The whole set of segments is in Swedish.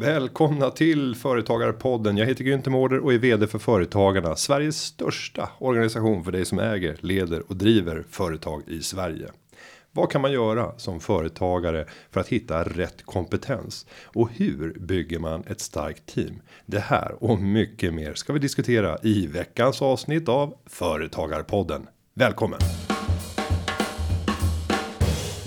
Välkomna till Företagarpodden. Jag heter Günther Mårder och är vd för Företagarna. Sveriges största organisation för dig som äger, leder och driver företag i Sverige. Vad kan man göra som företagare för att hitta rätt kompetens? Och hur bygger man ett starkt team? Det här och mycket mer ska vi diskutera i veckans avsnitt av Företagarpodden. Välkommen!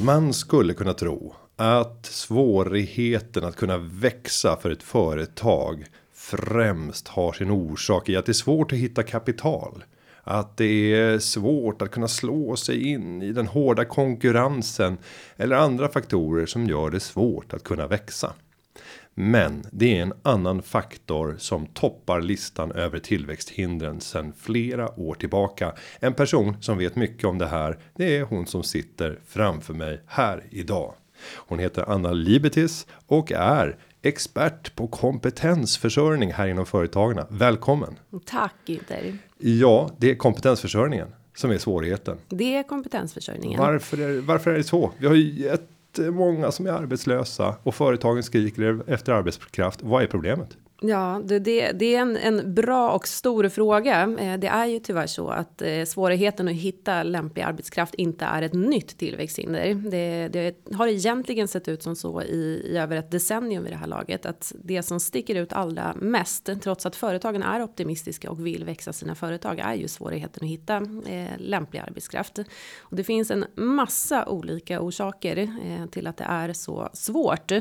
Man skulle kunna tro att svårigheten att kunna växa för ett företag främst har sin orsak i att det är svårt att hitta kapital. Att det är svårt att kunna slå sig in i den hårda konkurrensen eller andra faktorer som gör det svårt att kunna växa. Men det är en annan faktor som toppar listan över tillväxthindren sedan flera år tillbaka. En person som vet mycket om det här. Det är hon som sitter framför mig här idag. Hon heter Anna Libetis och är expert på kompetensförsörjning här inom företagen. Välkommen! Tack Günther! Ja, det är kompetensförsörjningen som är svårigheten. Det är kompetensförsörjningen. Varför är, varför är det så? Vi har ju jättemånga som är arbetslösa och företagen skriker efter arbetskraft. Vad är problemet? Ja, det, det, det är en, en bra och stor fråga. Eh, det är ju tyvärr så att eh, svårigheten att hitta lämplig arbetskraft inte är ett nytt tillväxthinder. Det, det har egentligen sett ut som så i, i över ett decennium vid det här laget. Att det som sticker ut allra mest, trots att företagen är optimistiska och vill växa sina företag, är ju svårigheten att hitta eh, lämplig arbetskraft. Och det finns en massa olika orsaker eh, till att det är så svårt.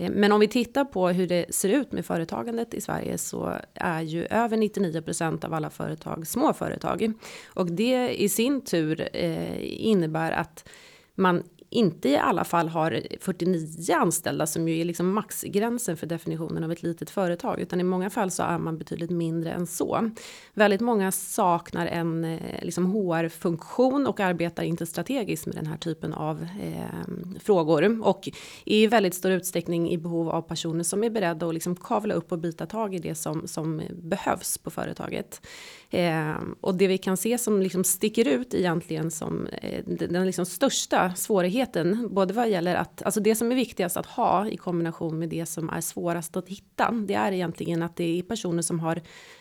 Eh, men om vi tittar på hur det ser ut med företagandet i Sverige så är ju över 99% av alla företag små företag. Och det i sin tur eh, innebär att man inte i alla fall har 49 anställda som ju är liksom maxgränsen för definitionen av ett litet företag utan i många fall så är man betydligt mindre än så. Väldigt många saknar en eh, liksom HR-funktion och arbetar inte strategiskt med den här typen av eh, frågor och i väldigt stor utsträckning i behov av personer som är beredda att liksom kavla upp och bita tag i det som, som behövs på företaget. Eh, och det vi kan se som liksom sticker ut egentligen som eh, den liksom största svårigheten, både vad gäller att, alltså det som är viktigast att ha i kombination med det som är svårast att hitta, det är egentligen att det är personer som har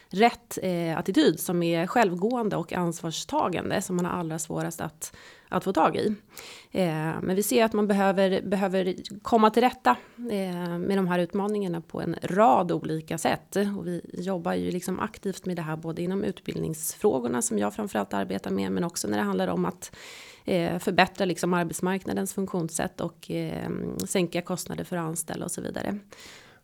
rätt eh, attityd som är självgående och ansvarstagande som man har allra svårast att, att få tag i. Eh, men vi ser att man behöver, behöver komma till rätta eh, med de här utmaningarna på en rad olika sätt. Och vi jobbar ju liksom aktivt med det här både inom utbildningsfrågorna som jag framförallt arbetar med men också när det handlar om att eh, förbättra liksom arbetsmarknadens funktionssätt och eh, sänka kostnader för att anställa och så vidare.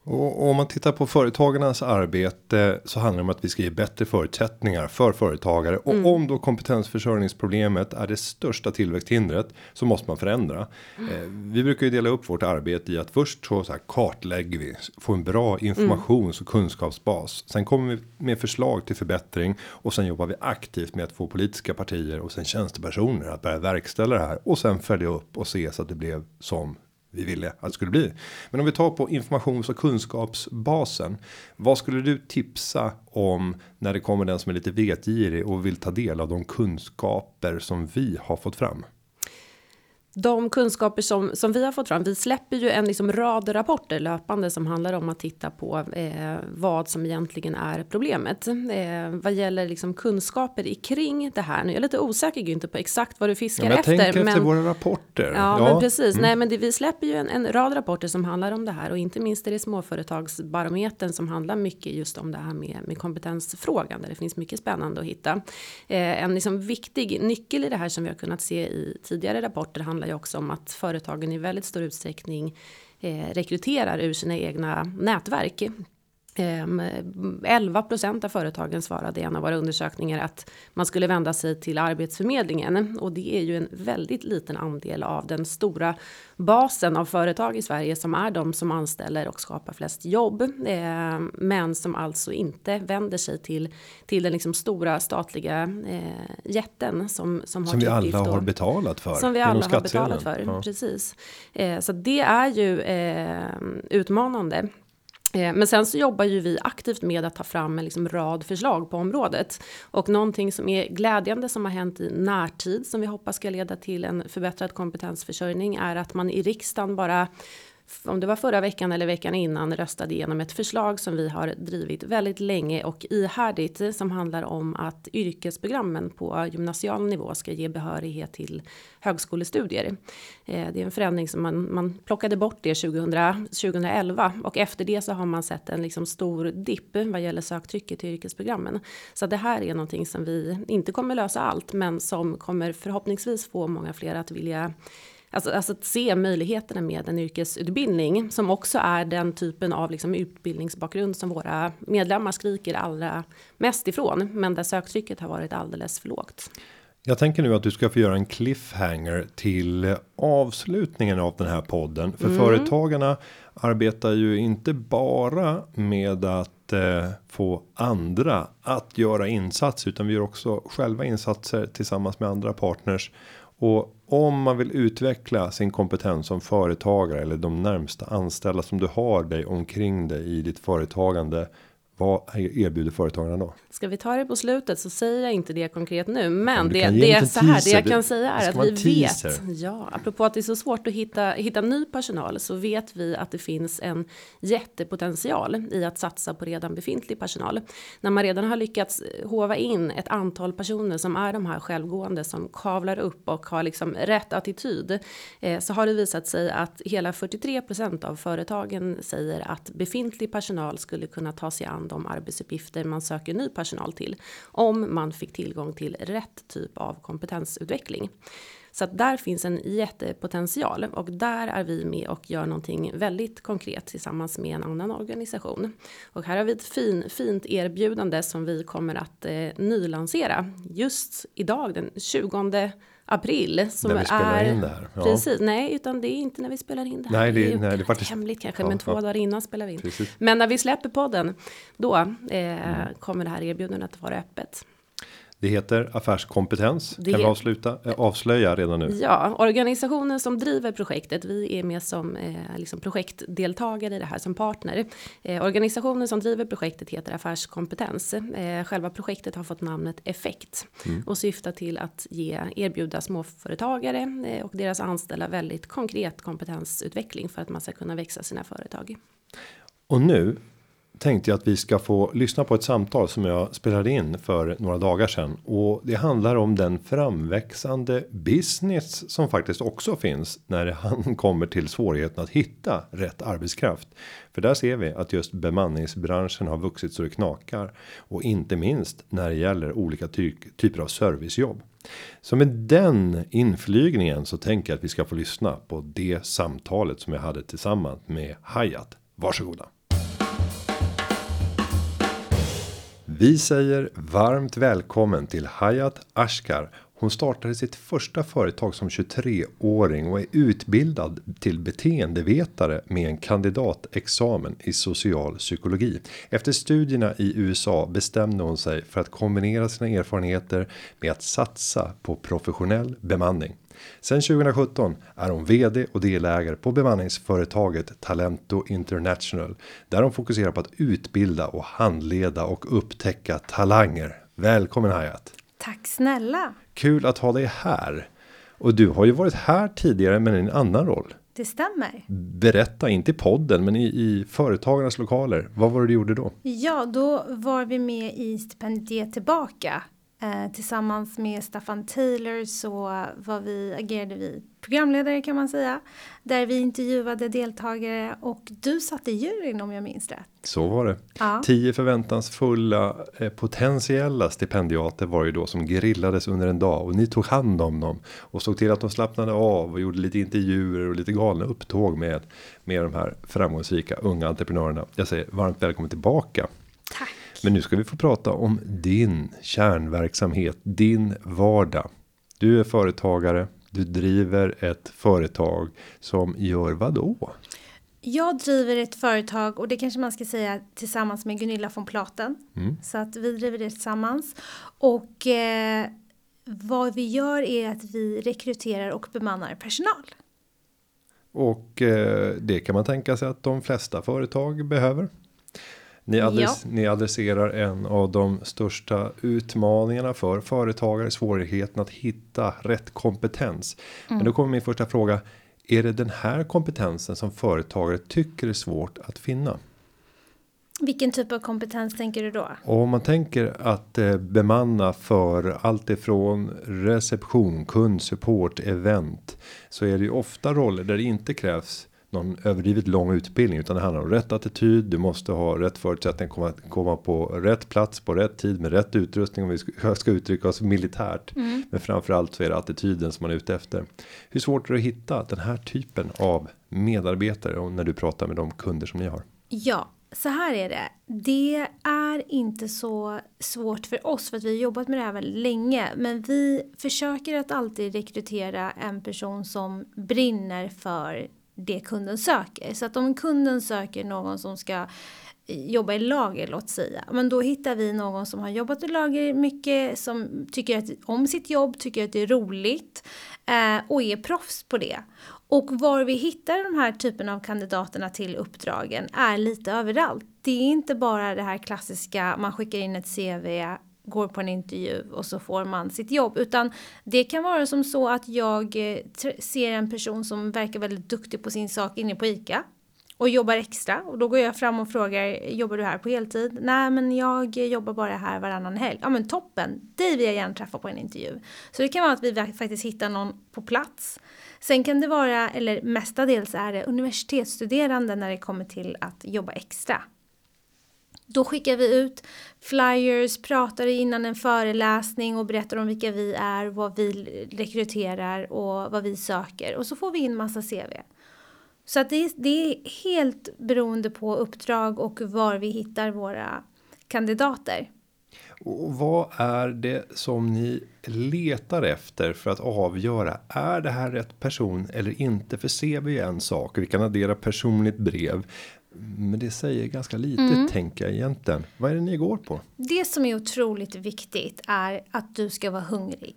Och om man tittar på företagarnas arbete så handlar det om att vi ska ge bättre förutsättningar för företagare och mm. om då kompetensförsörjningsproblemet är det största tillväxthindret så måste man förändra. Mm. Eh, vi brukar ju dela upp vårt arbete i att först så, så här kartlägger vi få en bra informations och kunskapsbas. Sen kommer vi med förslag till förbättring och sen jobbar vi aktivt med att få politiska partier och sen tjänstepersoner att börja verkställa det här och sen följa upp och se så att det blev som vi ville att det skulle bli. Men om vi tar på informations och kunskapsbasen. Vad skulle du tipsa om när det kommer den som är lite vetgirig och vill ta del av de kunskaper som vi har fått fram? De kunskaper som, som vi har fått fram, vi släpper ju en liksom rad rapporter löpande som handlar om att titta på eh, vad som egentligen är problemet. Eh, vad gäller liksom kunskaper i kring det här, nu är jag lite osäker inte på exakt vad du fiskar ja, men jag efter. Tänker efter våra rapporter. Ja, ja. men precis. Mm. Nej, men det, vi släpper ju en, en, rad rapporter som handlar om det här och inte minst är det småföretagsbarometern som handlar mycket just om det här med, med kompetensfrågan där det finns mycket spännande att hitta. Eh, en liksom viktig nyckel i det här som vi har kunnat se i tidigare rapporter handlar handlar ju också om att företagen i väldigt stor utsträckning eh, rekryterar ur sina egna nätverk. 11 ehm, procent av företagen svarade i en av våra undersökningar att man skulle vända sig till Arbetsförmedlingen och det är ju en väldigt liten andel av den stora basen av företag i Sverige som är de som anställer och skapar flest jobb, ehm, men som alltså inte vänder sig till till den liksom stora statliga eh, jätten som som, som vi alla har betalat för. Som vi alla har betalat för, ja. precis. Eh, så det är ju eh, utmanande. Eh, men sen så jobbar ju vi aktivt med att ta fram en liksom rad förslag på området. Och någonting som är glädjande som har hänt i närtid som vi hoppas ska leda till en förbättrad kompetensförsörjning är att man i riksdagen bara om det var förra veckan eller veckan innan röstade igenom ett förslag som vi har drivit väldigt länge och ihärdigt eh, som handlar om att yrkesprogrammen på gymnasial nivå ska ge behörighet till högskolestudier. Eh, det är en förändring som man, man plockade bort det 2000, 2011 och efter det så har man sett en liksom stor dipp vad gäller söktrycket till yrkesprogrammen. Så det här är någonting som vi inte kommer lösa allt men som kommer förhoppningsvis få många fler att vilja Alltså, alltså att se möjligheterna med en yrkesutbildning som också är den typen av liksom utbildningsbakgrund som våra medlemmar skriker allra mest ifrån, men där söktrycket har varit alldeles för lågt. Jag tänker nu att du ska få göra en cliffhanger till avslutningen av den här podden. För mm. företagarna arbetar ju inte bara med att eh, få andra att göra insats utan vi gör också själva insatser tillsammans med andra partners och om man vill utveckla sin kompetens som företagare eller de närmsta anställda som du har dig omkring dig i ditt företagande vad erbjuder företagarna då? Ska vi ta det på slutet så säger jag inte det konkret nu, men det, det är så här. Det jag kan säga är att vi vet. Ja, apropå att det är så svårt att hitta hitta ny personal så vet vi att det finns en jättepotential i att satsa på redan befintlig personal. När man redan har lyckats hova in ett antal personer som är de här självgående som kavlar upp och har liksom rätt attityd eh, så har det visat sig att hela 43% av företagen säger att befintlig personal skulle kunna ta sig an de arbetsuppgifter man söker ny personal till om man fick tillgång till rätt typ av kompetensutveckling. Så att där finns en jättepotential och där är vi med och gör någonting väldigt konkret tillsammans med en annan organisation. Och här har vi ett fin, fint erbjudande som vi kommer att eh, nylansera just idag den 20 april. Som när vi spelar är, in det här. Ja. Precis, nej utan det är inte när vi spelar in det här. Nej, det, det är, nej, det är faktiskt hemligt kanske, ja, men två ja. dagar innan spelar vi in. Precis. Men när vi släpper podden, då eh, mm. kommer det här erbjudandet att vara öppet. Det heter affärskompetens. Det kan vi avsluta, äh, avslöja redan nu? Ja, organisationen som driver projektet. Vi är med som eh, liksom projektdeltagare i det här som partner. Eh, organisationen som driver projektet heter Affärskompetens. Eh, själva projektet har fått namnet Effekt mm. och syftar till att ge erbjuda småföretagare eh, och deras anställda väldigt konkret kompetensutveckling för att man ska kunna växa sina företag. Och nu tänkte jag att vi ska få lyssna på ett samtal som jag spelade in för några dagar sedan och det handlar om den framväxande business som faktiskt också finns när han kommer till svårigheten att hitta rätt arbetskraft. För där ser vi att just bemanningsbranschen har vuxit så det knakar och inte minst när det gäller olika ty typer av servicejobb. Så med den inflygningen så tänker jag att vi ska få lyssna på det samtalet som jag hade tillsammans med Hayat. Varsågoda. Vi säger varmt välkommen till Hayat Ashkar. Hon startade sitt första företag som 23-åring och är utbildad till beteendevetare med en kandidatexamen i social psykologi. Efter studierna i USA bestämde hon sig för att kombinera sina erfarenheter med att satsa på professionell bemanning. Sen 2017 är hon vd och delägare på bemanningsföretaget Talento International där hon fokuserar på att utbilda och handleda och upptäcka talanger. Välkommen Hayat. Tack snälla. Kul att ha dig här. Och du har ju varit här tidigare men i en annan roll. Det stämmer. Berätta, inte i podden, men i, i företagarnas lokaler. Vad var det du gjorde då? Ja, då var vi med i Stipendiet tillbaka Eh, tillsammans med Staffan Taylor så var vi, agerade vi programledare kan man säga. Där vi intervjuade deltagare och du satt i juryn om jag minns rätt. Så var det. Ja. Tio förväntansfulla eh, potentiella stipendiater var ju då som grillades under en dag och ni tog hand om dem och såg till att de slappnade av och gjorde lite intervjuer och lite galna upptåg med med de här framgångsrika unga entreprenörerna. Jag säger varmt välkommen tillbaka. Tack. Men nu ska vi få prata om din kärnverksamhet, din vardag. Du är företagare, du driver ett företag som gör vad då? Jag driver ett företag och det kanske man ska säga tillsammans med Gunilla von Platen. Mm. Så att vi driver det tillsammans. Och eh, vad vi gör är att vi rekryterar och bemannar personal. Och eh, det kan man tänka sig att de flesta företag behöver. Ni, adress, ja. ni adresserar en av de största utmaningarna för företagare, svårigheten att hitta rätt kompetens. Mm. Men då kommer min första fråga. Är det den här kompetensen som företagare tycker är svårt att finna? Vilken typ av kompetens tänker du då? Och om man tänker att eh, bemanna för allt ifrån reception, kundsupport, event. Så är det ju ofta roller där det inte krävs någon överdrivet lång utbildning utan det handlar om rätt attityd. Du måste ha rätt förutsättningar komma komma på rätt plats på rätt tid med rätt utrustning om vi ska, ska uttrycka oss militärt. Mm. Men framförallt så är det attityden som man är ute efter. Hur svårt är det att hitta den här typen av medarbetare när du pratar med de kunder som ni har? Ja, så här är det. Det är inte så svårt för oss för att vi har jobbat med det här väldigt länge. Men vi försöker att alltid rekrytera en person som brinner för det kunden söker. Så att om kunden söker någon som ska jobba i lager låt säga. Men då hittar vi någon som har jobbat i lager mycket, som tycker att, om sitt jobb, tycker att det är roligt eh, och är proffs på det. Och var vi hittar de här typen av kandidaterna till uppdragen är lite överallt. Det är inte bara det här klassiska, man skickar in ett CV, går på en intervju och så får man sitt jobb. Utan det kan vara som så att jag eh, ser en person som verkar väldigt duktig på sin sak inne på ICA och jobbar extra och då går jag fram och frågar jobbar du här på heltid? Nej men jag jobbar bara här varannan helg. Ja men toppen, dig vill jag gärna träffa på en intervju. Så det kan vara att vi faktiskt hittar någon på plats. Sen kan det vara, eller mestadels är det universitetsstuderande när det kommer till att jobba extra. Då skickar vi ut flyers, pratar innan en föreläsning och berättar om vilka vi är, vad vi rekryterar och vad vi söker. Och så får vi in massa CV. Så att det, är, det är helt beroende på uppdrag och var vi hittar våra kandidater. Och vad är det som ni letar efter för att avgöra? Är det här rätt person eller inte? För CV är en sak. Vi kan addera personligt brev. Men det säger ganska lite mm. tänker jag egentligen. Vad är det ni går på? Det som är otroligt viktigt är att du ska vara hungrig.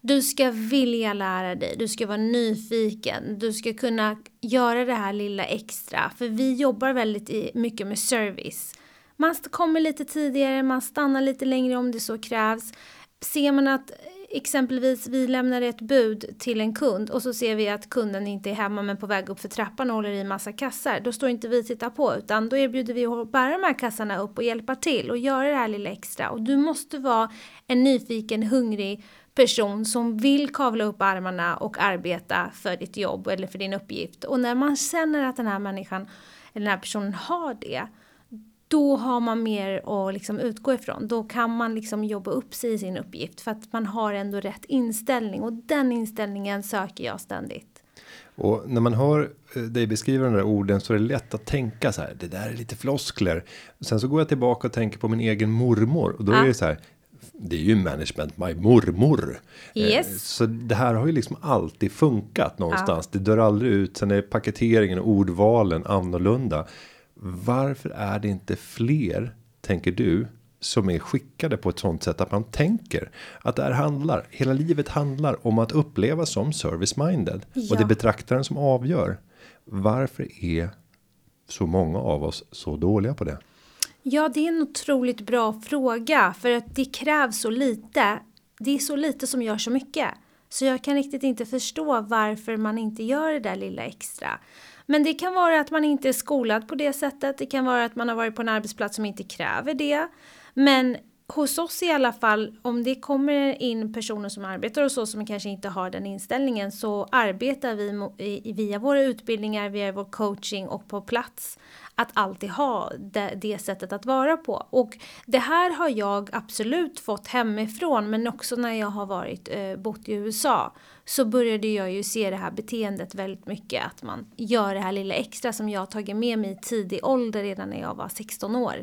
Du ska vilja lära dig, du ska vara nyfiken, du ska kunna göra det här lilla extra. För vi jobbar väldigt mycket med service. Man kommer lite tidigare, man stannar lite längre om det så krävs. Ser man att exempelvis vi lämnar ett bud till en kund och så ser vi att kunden inte är hemma men på väg upp för trappan och håller i massa kassar. Då står inte vi och tittar på utan då erbjuder vi att bära de här kassarna upp och hjälpa till och göra det här lilla extra. Och du måste vara en nyfiken, hungrig person som vill kavla upp armarna och arbeta för ditt jobb eller för din uppgift. Och när man känner att den här människan eller den här personen har det då har man mer att liksom utgå ifrån. Då kan man liksom jobba upp sig i sin uppgift för att man har ändå rätt inställning och den inställningen söker jag ständigt. Och när man hör eh, dig beskriva de där orden så är det lätt att tänka så här. Det där är lite floskler. Sen så går jag tillbaka och tänker på min egen mormor och då ja. är det så här. Det är ju management my mormor. Eh, yes. Så det här har ju liksom alltid funkat någonstans. Ja. Det dör aldrig ut. Sen är paketeringen och ordvalen annorlunda. Varför är det inte fler, tänker du, som är skickade på ett sånt sätt att man tänker att det här handlar. Hela livet handlar om att uppleva som service minded ja. och det är betraktaren som avgör. Varför är så många av oss så dåliga på det? Ja, det är en otroligt bra fråga för att det krävs så lite. Det är så lite som gör så mycket. Så jag kan riktigt inte förstå varför man inte gör det där lilla extra. Men det kan vara att man inte är skolad på det sättet. Det kan vara att man har varit på en arbetsplats som inte kräver det. Men hos oss i alla fall, om det kommer in personer som arbetar och så som kanske inte har den inställningen så arbetar vi via våra utbildningar, via vår coaching och på plats att alltid ha det, det, sättet att vara på. Och det här har jag absolut fått hemifrån men också när jag har varit eh, bott i USA så började jag ju se det här beteendet väldigt mycket att man gör det här lilla extra som jag har tagit med mig i tidig ålder redan när jag var 16 år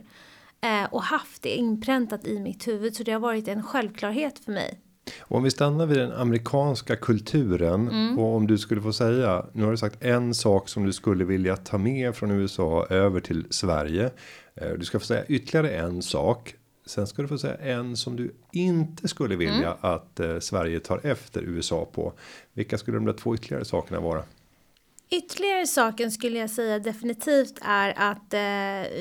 eh, och haft det inpräntat i mitt huvud så det har varit en självklarhet för mig. Och om vi stannar vid den amerikanska kulturen mm. och om du skulle få säga nu har du sagt en sak som du skulle vilja ta med från USA över till Sverige. Eh, du ska få säga ytterligare en sak. Sen ska du få säga en som du inte skulle vilja mm. att eh, Sverige tar efter USA på. Vilka skulle de där två ytterligare sakerna vara? Ytterligare saken skulle jag säga definitivt är att eh,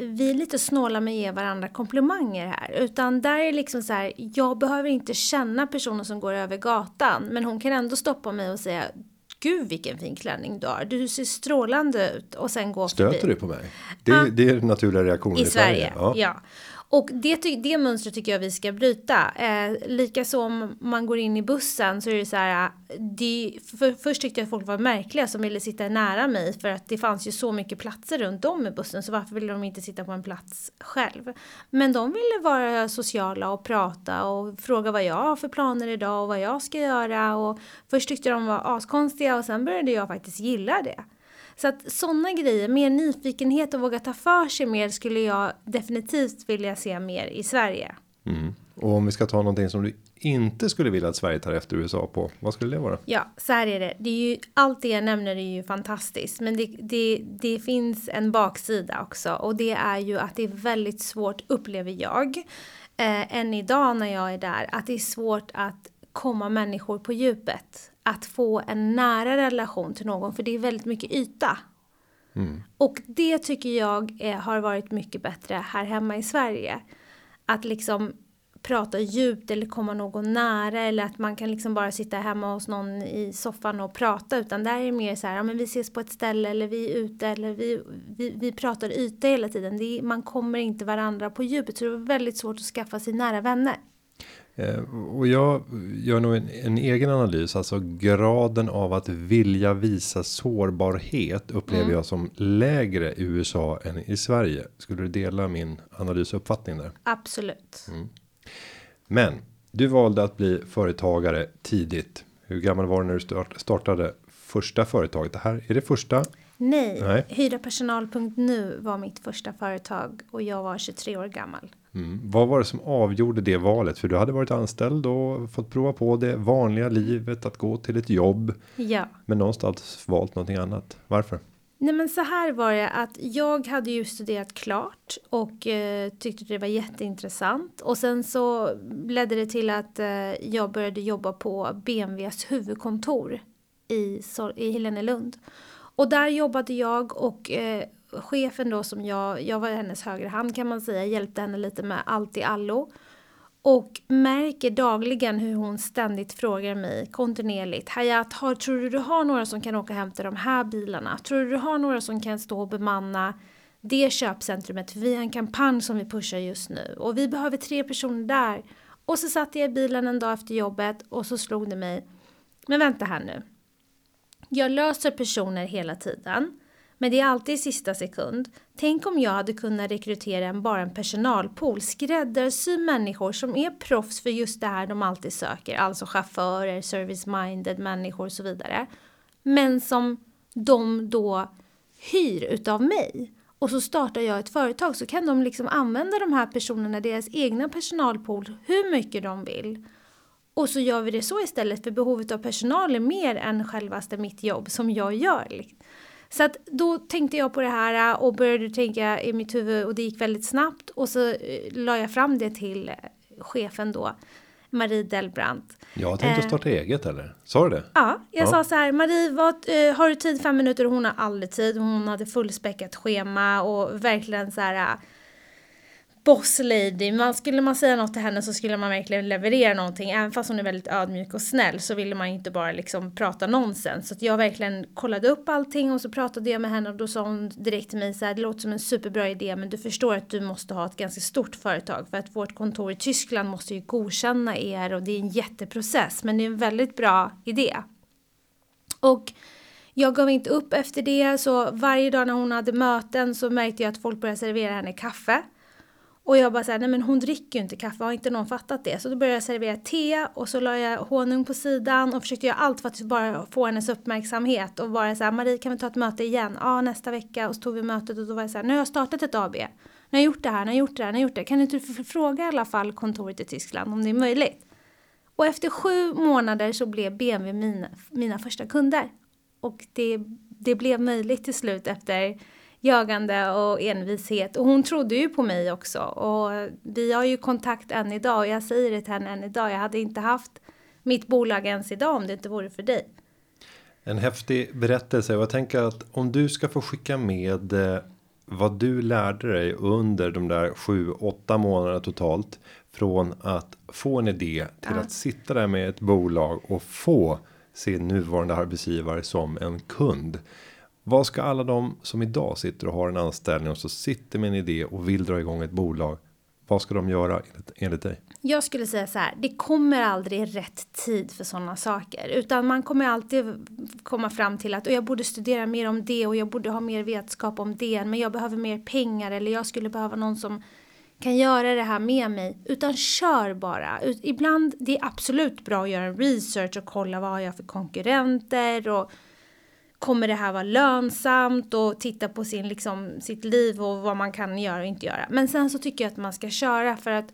vi är lite snåla med att ge varandra komplimanger här. Utan där är liksom så här, jag behöver inte känna personen som går över gatan. Men hon kan ändå stoppa mig och säga, Gud vilken fin klänning du har. Du ser strålande ut och sen gå Stöter förbi. du på mig? Det, är- Ah. det är naturliga reaktionen I i, Sverige, Ja. ja. Och det, det mönstret tycker jag vi ska bryta. Eh, Likaså om man går in i bussen så är det så här. Det, för, först tyckte jag att folk var märkliga som ville sitta nära mig för att det fanns ju så mycket platser runt om i bussen så varför ville de inte sitta på en plats själv? Men de ville vara sociala och prata och fråga vad jag har för planer idag och vad jag ska göra och först tyckte de var askonstiga och sen började jag faktiskt gilla det. Så att sådana grejer, mer nyfikenhet och våga ta för sig mer skulle jag definitivt vilja se mer i Sverige. Mm. Och om vi ska ta någonting som du inte skulle vilja att Sverige tar efter USA på. Vad skulle det vara? Ja, så här är det. det är ju, allt det jag nämner är ju fantastiskt. Men det, det, det finns en baksida också. Och det är ju att det är väldigt svårt, upplever jag, eh, än idag när jag är där, att det är svårt att komma människor på djupet. Att få en nära relation till någon, för det är väldigt mycket yta. Och det tycker jag är, har varit mycket bättre här hemma i Sverige. Att liksom prata djupt eller komma någon nära eller att man kan liksom bara sitta hemma hos någon i soffan och prata utan där är det mer så här, ja men vi ses på ett ställe eller vi är ute eller vi, vi, vi pratar yta hela tiden. Är, man kommer inte varandra på djupet så det är väldigt svårt att skaffa sig nära vänner. Eh, och jag gör nog en, en egen analys, alltså graden av att vilja visa sårbarhet upplever jag som lägre i USA än i Sverige. Skulle du dela min analys och uppfattning där? Absolut. Men du valde att bli företagare tidigt. Hur gammal var du när du start, startade första företaget? Det här är det första. Nej, Nej. hyrapersonal.nu var mitt första företag och jag var 23 år gammal. Mm. Vad var det som avgjorde det valet? För du hade varit anställd och fått prova på det vanliga livet att gå till ett jobb. Ja. Men någonstans valt någonting annat. Varför? Nej men så här var det att jag hade ju studerat klart och eh, tyckte det var jätteintressant. Och sen så ledde det till att eh, jag började jobba på BMWs huvudkontor i, i Helenelund. Och där jobbade jag och eh, chefen då som jag, jag var hennes högra hand kan man säga, hjälpte henne lite med allt i allo. Och märker dagligen hur hon ständigt frågar mig kontinuerligt. Hayat, har, tror du du har några som kan åka och hämta de här bilarna? Tror du du har några som kan stå och bemanna det köpcentrumet? Vi har en kampanj som vi pushar just nu. Och vi behöver tre personer där. Och så satt jag i bilen en dag efter jobbet och så slog det mig. Men vänta här nu. Jag löser personer hela tiden. Men det är alltid i sista sekund. Tänk om jag hade kunnat rekrytera en, bara en personalpool, skräddarsy människor som är proffs för just det här de alltid söker, alltså chaufförer, service-minded människor och så vidare. Men som de då hyr utav mig. Och så startar jag ett företag så kan de liksom använda de här personerna, deras egna personalpool, hur mycket de vill. Och så gör vi det så istället för behovet av personal är mer än självaste mitt jobb som jag gör. liksom. Så att då tänkte jag på det här och började tänka i mitt huvud och det gick väldigt snabbt och så eh, la jag fram det till eh, chefen då, Marie Delbrandt. Jag tänkte Eh. starta eget eller? Sa du det? Ja, jag Ja. sa så här, Marie, vad, eh, har du tid fem minuter? Hon har aldrig tid. Hon hade fullspäckat schema och verkligen så här boss lady. Man, skulle man säga något till henne så skulle man verkligen leverera någonting. Även fast hon är väldigt ödmjuk och snäll så ville man inte bara liksom prata nonsens. Så att jag verkligen kollade upp allting och så pratade jag med henne och då sa hon direkt till mig så här, det låter som en superbra idé men du förstår att du måste ha ett ganska stort företag för att vårt kontor i Tyskland måste ju godkänna er och det är en jätteprocess men det är en väldigt bra idé. Och jag gav inte upp efter det så varje dag när hon hade möten så märkte jag att folk började servera henne kaffe. Och jag bara såhär, nej men hon dricker ju inte kaffe, har inte någon fattat det? Så då började jag servera te och så la jag honung på sidan och försökte göra allt för att bara få hennes uppmärksamhet och vara såhär, Marie kan vi ta ett möte igen? Ja, nästa vecka. Och så tog vi mötet och då var jag såhär, nu har jag startat ett AB. Nu har jag gjort det här, nu har jag gjort det här, nu har jag gjort det. Kan inte du fråga i alla fall kontoret i Tyskland om det är möjligt? Och efter sju månader så blev BMW mina, mina första kunder. Och det, det blev möjligt till slut efter jagande och envishet. Och hon trodde ju på mig också. Och vi har ju kontakt än idag och jag säger det till henne än idag. Jag hade inte haft mitt bolag ens idag om det inte vore för dig. En häftig berättelse. Jag tänker att om du ska få skicka med eh, vad du lärde dig under de där sju, åtta månaderna totalt. Från att få en idé till Ja. att sitta där med ett bolag och få se nuvarande arbetsgivare som en kund. Vad ska alla de som idag sitter och har en anställning och så sitter med en idé och vill dra igång ett bolag? Vad ska de göra enligt, enligt dig? Jag skulle säga så här, det kommer aldrig rätt tid för sådana saker. Utan man kommer alltid komma fram till att och jag borde studera mer om det och jag borde ha mer vetskap om det. Men jag behöver mer pengar eller jag skulle behöva någon som kan göra det här med mig. Utan kör bara. Ibland, det är absolut bra att göra en research och kolla vad jag har för konkurrenter och kommer det här vara lönsamt och titta på sin, liksom, sitt liv och vad man kan göra och inte göra. Men sen så tycker jag att man ska köra för att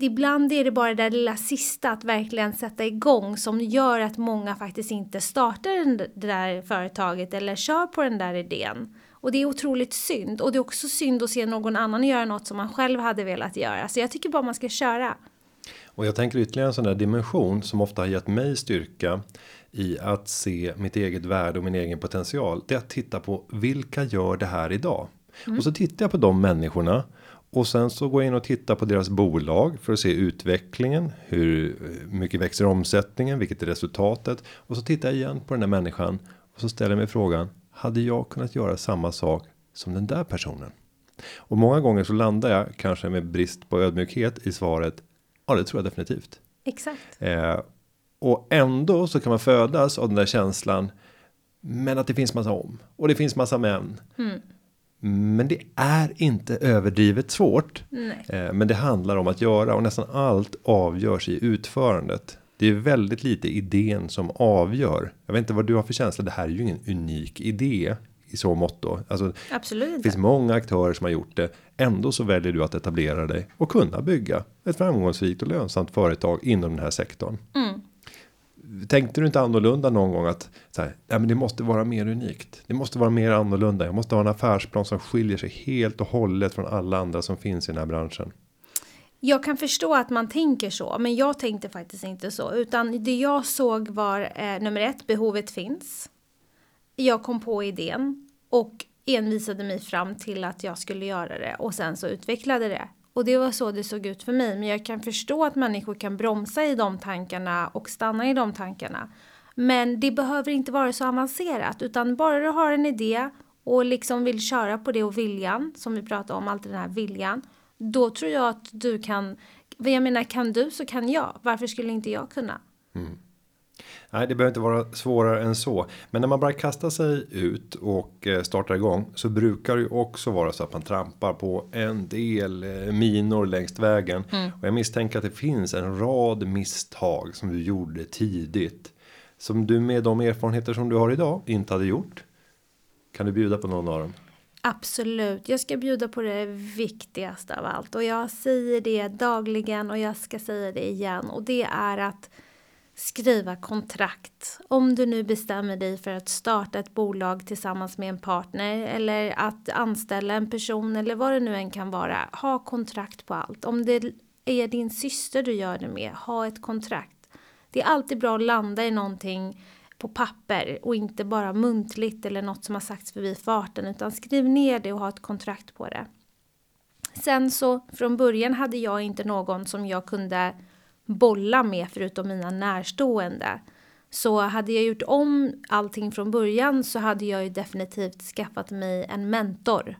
ibland är det bara det där lilla sista att verkligen sätta igång som gör att många faktiskt inte startar det där företaget eller kör på den där idén. Och det är otroligt synd. Och det är också synd att se någon annan göra något som man själv hade velat göra. Så jag tycker bara man ska köra. Och jag tänker ytterligare en sån där dimension som ofta har gett mig styrka i att se mitt eget värde och min egen potential. Det är att titta på vilka gör det här idag? Mm. Och så tittar jag på de människorna och sen så går jag in och tittar på deras bolag för att se utvecklingen. Hur mycket växer omsättningen? Vilket är resultatet? Och så tittar jag igen på den här människan och så ställer jag mig frågan. Hade jag kunnat göra samma sak som den där personen? Och många gånger så landar jag kanske med brist på ödmjukhet i svaret. Ja, det tror jag definitivt. Exakt. Eh, och ändå så kan man födas av den där känslan. Men att det finns massa om och det finns massa men. Mm. Men det är inte överdrivet svårt. Eh, men det handlar om att göra och nästan allt avgörs i utförandet. Det är väldigt lite idén som avgör. Jag vet inte vad du har för känsla. Det här är ju ingen unik idé i så mått då. Alltså, Absolut. Det finns många aktörer som har gjort det. Ändå så väljer du att etablera dig och kunna bygga ett framgångsrikt och lönsamt företag inom den här sektorn. Mm tänkte du inte annorlunda någon gång att så här, ja, men det måste vara mer unikt. Det måste vara mer annorlunda. Jag måste ha en affärsplan som skiljer sig helt och hållet från alla andra som finns i den här branschen. Jag kan förstå att man tänker så, men jag tänkte faktiskt inte så, utan det jag såg var eh, nummer ett, behovet finns. Jag kom på idén och envisade mig fram till att jag skulle göra det och sen så utvecklade det. Och det var så det såg ut för mig. Men jag kan förstå att människor kan bromsa i de tankarna och stanna i de tankarna. Men det behöver inte vara så avancerat utan bara du har en idé och liksom vill köra på det och viljan som vi pratade om, alltid den här viljan. Då tror jag att du kan, jag menar kan du så kan jag. Varför skulle inte jag kunna? Mm. Nej, det behöver inte vara svårare än så. Men när man bara kastar sig ut och eh, startar igång så brukar det ju också vara så att man trampar på en del eh, minor längs vägen. Mm. Och jag misstänker att det finns en rad misstag som du gjorde tidigt. Som du med de erfarenheter som du har idag inte hade gjort. Kan du bjuda på någon av dem? Absolut, jag ska bjuda på det viktigaste av allt och jag säger det dagligen och jag ska säga det igen och det är att skriva kontrakt. Om du nu bestämmer dig för att starta ett bolag tillsammans med en partner eller att anställa en person eller vad det nu än kan vara. Ha kontrakt på allt. Om det är din syster du gör det med, ha ett kontrakt. Det är alltid bra att landa i någonting på papper och inte bara muntligt eller något som har sagts förbi farten utan skriv ner det och ha ett kontrakt på det. Sen så från början hade jag inte någon som jag kunde bolla med förutom mina närstående. Så hade jag gjort om allting från början så hade jag ju definitivt skaffat mig en mentor.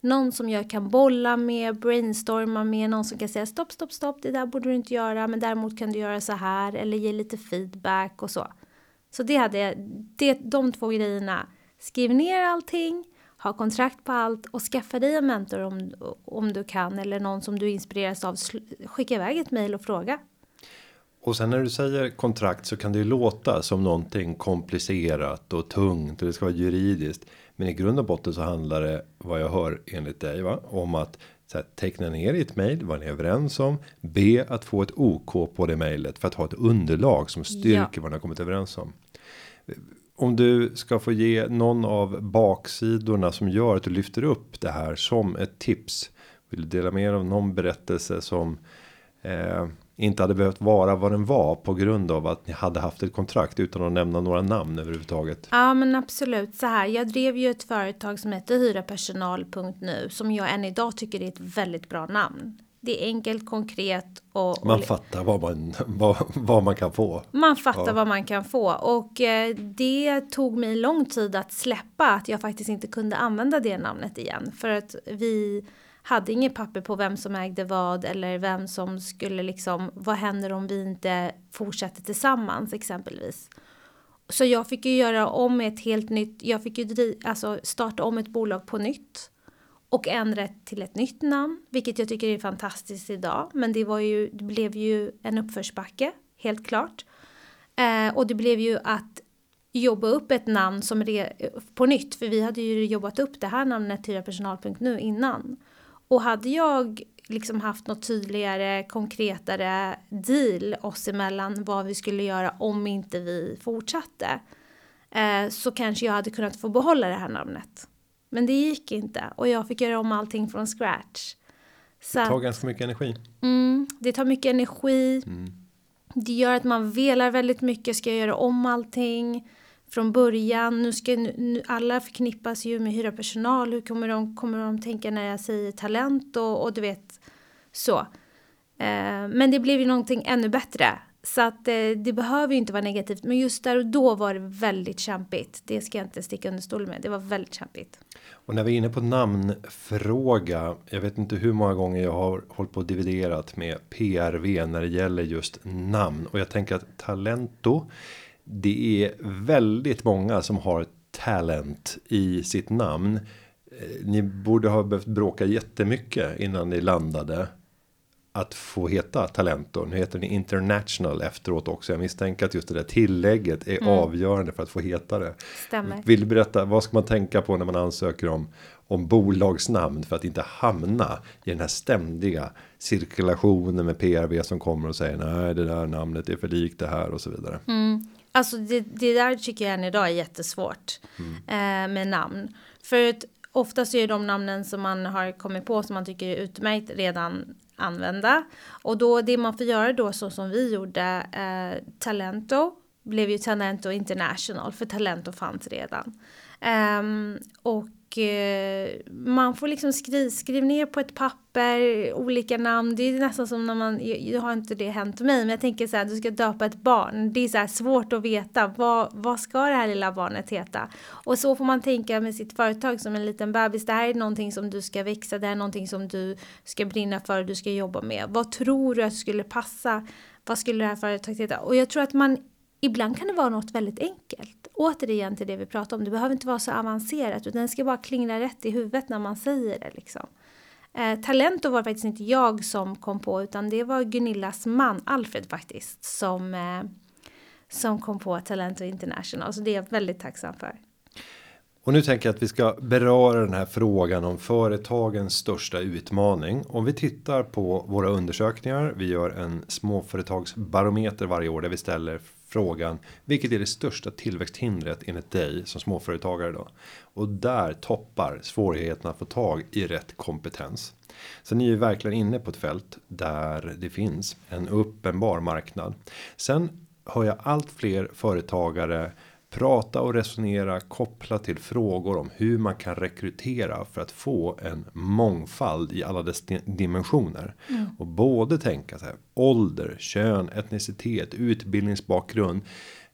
Någon som jag kan bolla med, brainstorma med, någon som kan säga stopp, stopp, stopp, det där borde du inte göra, men däremot kan du göra så här eller ge lite feedback och så. Så det hade jag, det, de två grejerna. Skriv ner allting, ha kontrakt på allt och skaffa dig en mentor om, om du kan eller någon som du inspireras av. Skicka iväg ett mejl och fråga. Och sen när du säger kontrakt så kan det ju låta som någonting komplicerat och tungt och det ska vara juridiskt. Men i grund och botten så handlar det vad jag hör enligt dig va? om att så här, teckna ner i ett mejl vad ni är överens om. Be att få ett OK på det mejlet för att ha ett underlag som styrker ja. vad ni har kommit överens om. Om du ska få ge någon av baksidorna som gör att du lyfter upp det här som ett tips. Vill du dela med dig av någon berättelse som eh, inte hade behövt vara vad den var på grund av att ni hade haft ett kontrakt utan att nämna några namn överhuvudtaget. Ja, men absolut så här. Jag drev ju ett företag som heter hyrapersonal.nu som jag än idag tycker är ett väldigt bra namn. Det är enkelt, konkret och... Man fattar vad man, vad, vad man kan få. Man fattar Ja. vad man kan få och eh, det tog mig lång tid att släppa att jag faktiskt inte kunde använda det namnet igen. För att vi hade inget papper på vem som ägde vad eller vem som skulle liksom, vad händer om vi inte fortsätter tillsammans exempelvis. Så jag fick ju göra om ett helt nytt, jag fick ju dri, alltså starta om ett bolag på nytt och ändra till ett nytt namn, vilket jag tycker är fantastiskt idag. Men det var ju, det blev ju en uppförsbacke, helt klart. Eh, och det blev ju att jobba upp ett namn som re, på nytt, för vi hade ju jobbat upp det här namnet Tyrapersonal.nu innan. Och hade jag liksom haft något tydligare, konkretare deal oss emellan vad vi skulle göra om inte vi fortsatte. Eh, så kanske jag hade kunnat få behålla det här namnet. Men det gick inte och jag fick göra om allting från scratch. Så Det tar att- ganska mycket energi. Mm, det tar mycket energi. Det gör att man velar väldigt mycket. Ska jag göra om allting från början? Nu ska nu, alla förknippas ju med hyra personal. Hur kommer de, kommer de tänka när jag säger talent och, och du vet så. Eh, men det blev ju någonting ännu bättre. Så att eh, det behöver ju inte vara negativt. Men just där och då var det väldigt kämpigt. Det ska jag inte sticka under stol med. Det var väldigt kämpigt. Och när vi är inne på namnfråga. Jag vet inte hur många gånger jag har hållit på och dividerat med PRV när det gäller just namn. Och jag tänker att Talento. Det är väldigt många som har talent i sitt namn. Eh, Ni borde ha behövt bråka jättemycket innan ni landade. Att få heta Talento. Nu heter ni International efteråt också. Jag misstänker att just det där tillägget är avgörande för att få heta det. Stämmer. Vill du berätta vad ska man tänka på när man ansöker om om bolagsnamn för att inte hamna i den här ständiga cirkulationen med PRV som kommer och säger nej det där namnet är för likt det här och så vidare. Alltså det, det där tycker jag än idag är jättesvårt eh, med namn. För att oftast är de namnen som man har kommit på som man tycker är utmärkt redan använda. Och då det man får göra då så som vi gjorde, eh, Talento blev ju Talento International för Talento fanns redan. Ehm, och eh, man får liksom skriva skriv ner på ett papper olika namn. Det är nästan som när man, jag har inte det hänt mig, men jag tänker så här, du ska döpa ett barn. Det är så här svårt att veta, vad, vad ska det här lilla barnet heta? Och så får man tänka med sitt företag som en liten bebis. Det här är någonting som du ska växa, det här är någonting som du ska brinna för, du ska jobba med. Vad tror du att skulle passa? Vad skulle det här företaget heta? Och jag tror att man Ibland kan det vara något väldigt enkelt. Återigen till det vi pratade om, det behöver inte vara så avancerat utan det ska bara klinga rätt i huvudet när man säger det. Liksom. Eh, Talento var faktiskt inte jag som kom på utan det var Gunillas man Alfred faktiskt som, eh, som kom på Talento International. Så det är jag väldigt tacksam för. Och nu tänker jag att vi ska beröra den här frågan om företagens största utmaning. Om vi tittar på våra undersökningar. Vi gör en småföretagsbarometer varje år där vi ställer frågan. Vilket är det största tillväxthindret enligt dig som småföretagare då? Och där toppar svårigheten att få tag i rätt kompetens. Så ni är verkligen inne på ett fält där det finns en uppenbar marknad. Sen hör jag allt fler företagare prata och resonera kopplat till frågor om hur man kan rekrytera för att få en mångfald i alla dess di- dimensioner och både tänka så här ålder, kön, etnicitet, utbildningsbakgrund.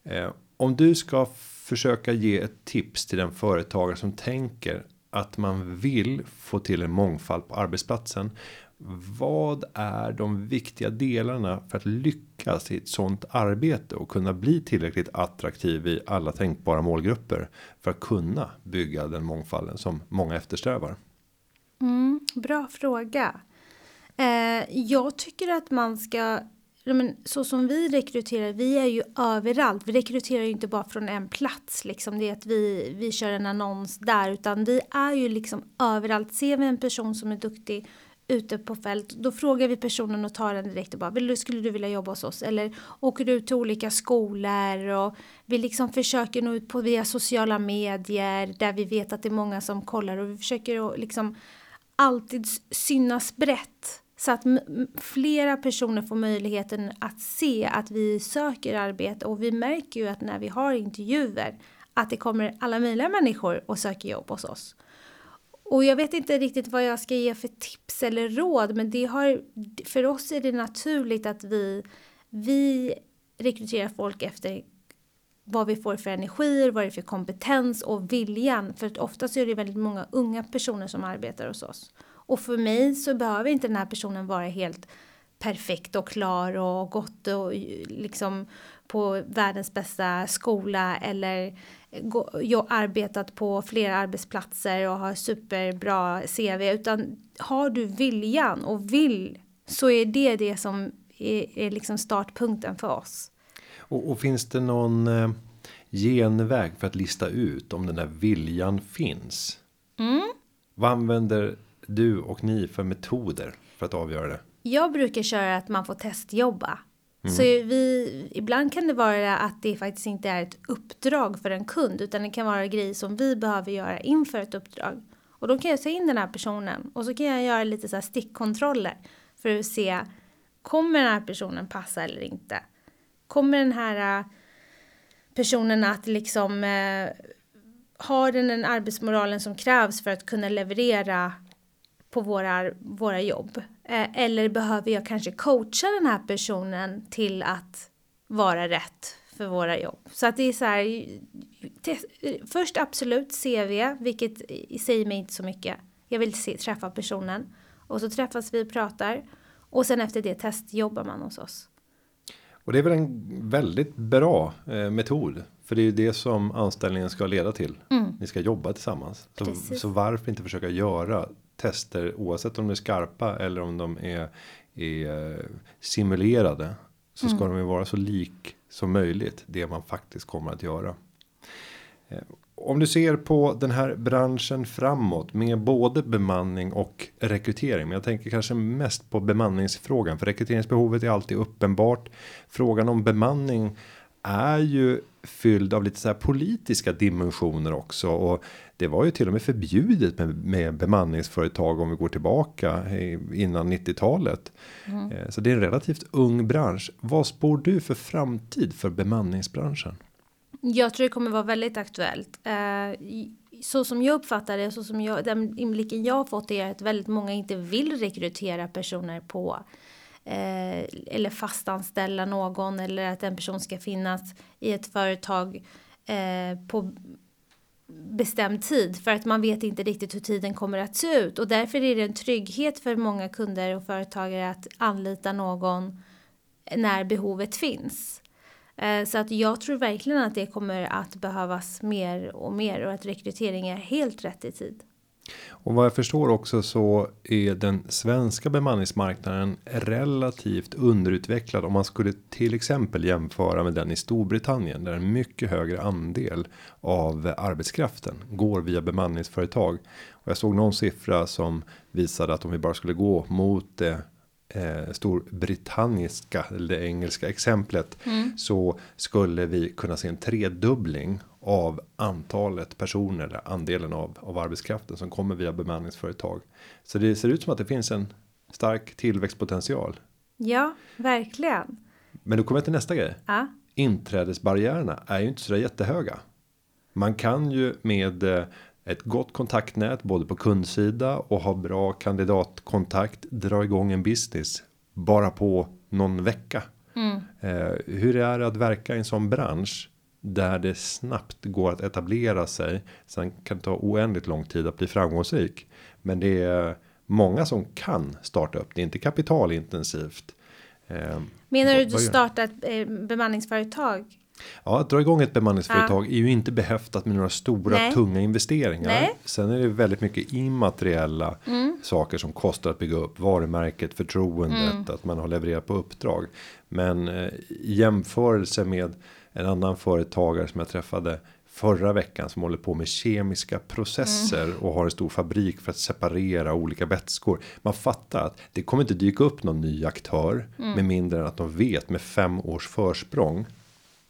Eh, om du ska försöka ge ett tips till den företagare som tänker att man vill få till en mångfald på arbetsplatsen. Vad är de viktiga delarna för att lyckas i ett sånt arbete och kunna bli tillräckligt attraktiv i alla tänkbara målgrupper för att kunna bygga den mångfalden som många eftersträvar? Mm, bra fråga. Eh, jag tycker att man ska, men, så som vi rekryterar, vi är ju överallt. Vi rekryterar ju inte bara från en plats, liksom det är att vi, vi kör en annons där, utan vi är ju liksom överallt. Ser vi en person som är duktig ute på fält, då frågar vi personen och tar den direkt och bara, vill du, skulle du vilja jobba hos oss? Eller åker du ut till olika skolor och vi liksom försöker nå ut på via sociala medier där vi vet att det är många som kollar och vi försöker att liksom alltid synas brett. Så att flera personer får möjligheten att se att vi söker arbete och vi märker ju att när vi har intervjuer att det kommer alla möjliga människor och söker jobb hos oss. Och jag vet inte riktigt vad jag ska ge för tips eller råd, men det har, för oss är det naturligt att vi, vi rekryterar folk efter vad vi får för energier, vad det är för kompetens och viljan. För att oftast är det väldigt många unga personer som arbetar hos oss. Och för mig så behöver inte den här personen vara helt perfekt och klar och gått och liksom på världens bästa skola eller jag arbetat på flera arbetsplatser och har superbra CV utan har du viljan och vill så är det det som är, är liksom startpunkten för oss. Och, och, finns det någon eh, genväg för att lista ut om den där viljan finns? Mm. Vad använder du och ni för metoder för att avgöra det? Jag brukar köra att man får testjobba. Mm. Så vi, ibland kan det vara att det faktiskt inte är ett uppdrag för en kund utan det kan vara grejer som vi behöver göra inför ett uppdrag. Och då kan jag ta in den här personen och så kan jag göra lite så här stickkontroller för att se kommer den här personen passa eller inte. Kommer den här äh, personen att liksom eh, har den den arbetsmoralen som krävs för att kunna leverera på våra, våra jobb? Eh, eller behöver jag kanske coacha den här personen till att vara rätt för våra jobb? Så att det är så här, först absolut CV, vilket säger mig inte så mycket. Jag vill se, träffa personen. Och så träffas vi och pratar. Och sen efter det testjobbar man hos oss. Och det är väl en väldigt bra eh, metod. För det är ju det som anställningen ska leda till. Mm. Ni ska jobba tillsammans. Så, så, varför inte försöka göra tester oavsett om de är skarpa eller om de är, är simulerade. Så ska mm. de ju vara så lik som möjligt det man faktiskt kommer att göra. Eh, om du ser på den här branschen framåt med både bemanning och rekrytering. Men jag tänker kanske mest på bemanningsfrågan för rekryteringsbehovet är alltid uppenbart. Frågan om bemanning är ju fylld av lite så här politiska dimensioner också och det var ju till och med förbjudet med, med bemanningsföretag om vi går tillbaka innan 90-talet. Mm. Eh, så det är en relativt ung bransch. Vad spår du för framtid för bemanningsbranschen? Jag tror det kommer vara väldigt aktuellt. Eh, så som jag uppfattar det, så som jag, den inblicken jag har fått är att väldigt många inte vill rekrytera personer på eh, eller fastanställa någon eller att en person ska finnas i ett företag eh, på bestämd tid för att man vet inte riktigt hur tiden kommer att se ut och därför är det en trygghet för många kunder och företagare att anlita någon när behovet finns. Eh, så att jag tror verkligen att det kommer att behövas mer och mer och att rekrytering är helt rätt i tid. Och vad jag förstår också så är den svenska bemanningsmarknaden relativt underutvecklad om man skulle till exempel jämföra med den i Storbritannien där en mycket högre andel av arbetskraften går via bemanningsföretag. Och jag såg någon siffra som visade att om vi bara skulle gå mot det eh, storbritanniska eller det engelska exemplet mm. så skulle vi kunna se en tredubbling av antalet personer eller andelen av av arbetskraften som kommer via bemanningsföretag. Så det ser ut som att det finns en stark tillväxtpotential. Ja, verkligen. Men då kommer jag till nästa grej. Ja. Inträdesbarriärerna är ju inte så jättehöga. Man kan ju med eh, ett gott kontaktnät både på kundsida och ha bra kandidatkontakt dra igång en business bara på någon vecka. Mm. Eh, hur är det att verka i en sån bransch där det snabbt går att etablera sig. Sen kan det ta oändligt lång tid att bli framgångsrik, men det är många som kan starta upp. Det är inte kapitalintensivt. Eh, Menar du du starta ett eh, bemanningsföretag? Ja, att dra igång ett bemanningsföretag ja. är ju inte behäftat med några stora Nej. tunga investeringar. Nej. Sen är det väldigt mycket immateriella mm. saker som kostar att bygga upp varumärket, förtroendet, mm. att man har levererat på uppdrag. Men eh, i jämförelse med en annan företagare som jag träffade förra veckan som håller på med kemiska processer mm. och har en stor fabrik för att separera olika vätskor. Man fattar att det kommer inte dyka upp någon ny aktör mm. med mindre än att de vet med fem års försprång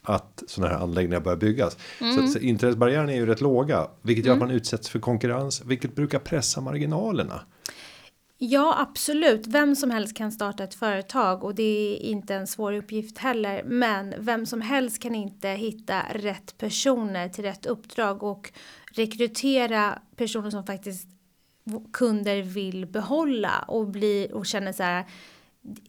att sådana här anläggningar börjar byggas. Mm. Så inträdesbarriärerna är ju rätt låga, vilket gör att mm. man utsätts för konkurrens, vilket brukar pressa marginalerna. Ja, absolut. Vem som helst kan starta ett företag och det är inte en svår uppgift heller. Men vem som helst kan inte hitta rätt personer till rätt uppdrag och rekrytera personer som faktiskt kunder vill behålla och, bli, och känner så här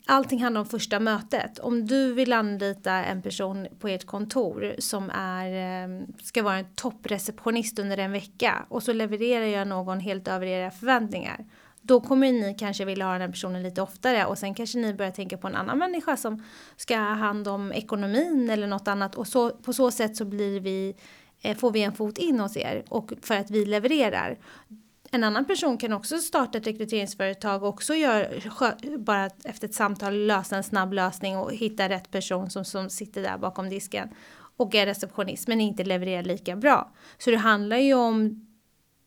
allting handlar om första mötet. Om du vill anlita en person på ert kontor som är, ehm, ska vara en toppreceptionist under en vecka och så levererar jag någon helt över era förväntningar. Då kommer ni kanske vilja ha den här personen lite oftare och sen kanske ni börjar tänka på en annan människa som ska ha hand om ekonomin eller något annat och så, på så sätt så blir vi, eh, får vi en fot in hos er och för att vi levererar en annan person kan också starta ett rekryteringsföretag och också gör, bara efter ett samtal lösa en snabb lösning och hitta rätt person som, som sitter där bakom disken och är receptionist men inte levererar lika bra. Så det handlar ju om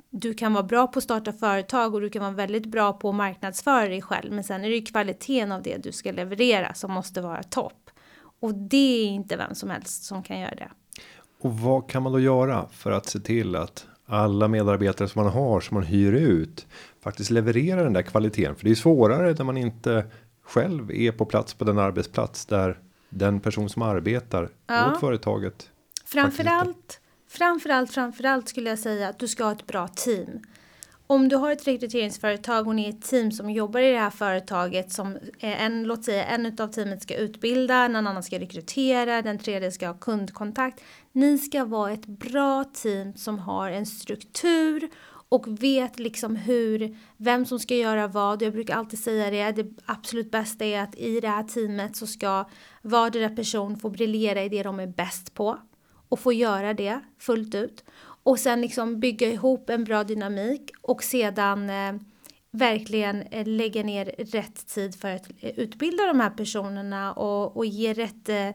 du kan vara bra på att starta företag och du kan vara väldigt bra på att marknadsföra dig själv. Men sen är det ju kvaliteten av det du ska leverera som måste vara topp. Och det är inte vem som helst som kan göra det. Och vad kan man då göra för att se till att alla medarbetare som man har som man hyr ut faktiskt levererar den där kvaliteten. För det är svårare när man inte själv är på plats på den arbetsplats där den person som arbetar ja. åt företaget. Framförallt, framförallt, framförallt skulle jag säga att du ska ha ett bra team. Om du har ett rekryteringsföretag och ni är ett team som jobbar i det här företaget som en, låt säga en av teamet ska utbilda, en annan ska rekrytera, den tredje ska ha kundkontakt. Ni ska vara ett bra team som har en struktur och vet liksom hur, vem som ska göra vad. Jag brukar alltid säga det, det absolut bästa är att i det här teamet så ska vardera person få briljera i det de är bäst på och få göra det fullt ut. Och sen liksom bygga ihop en bra dynamik och sedan eh, verkligen eh, lägga ner rätt tid för att eh, utbilda de här personerna och, och ge rätt eh,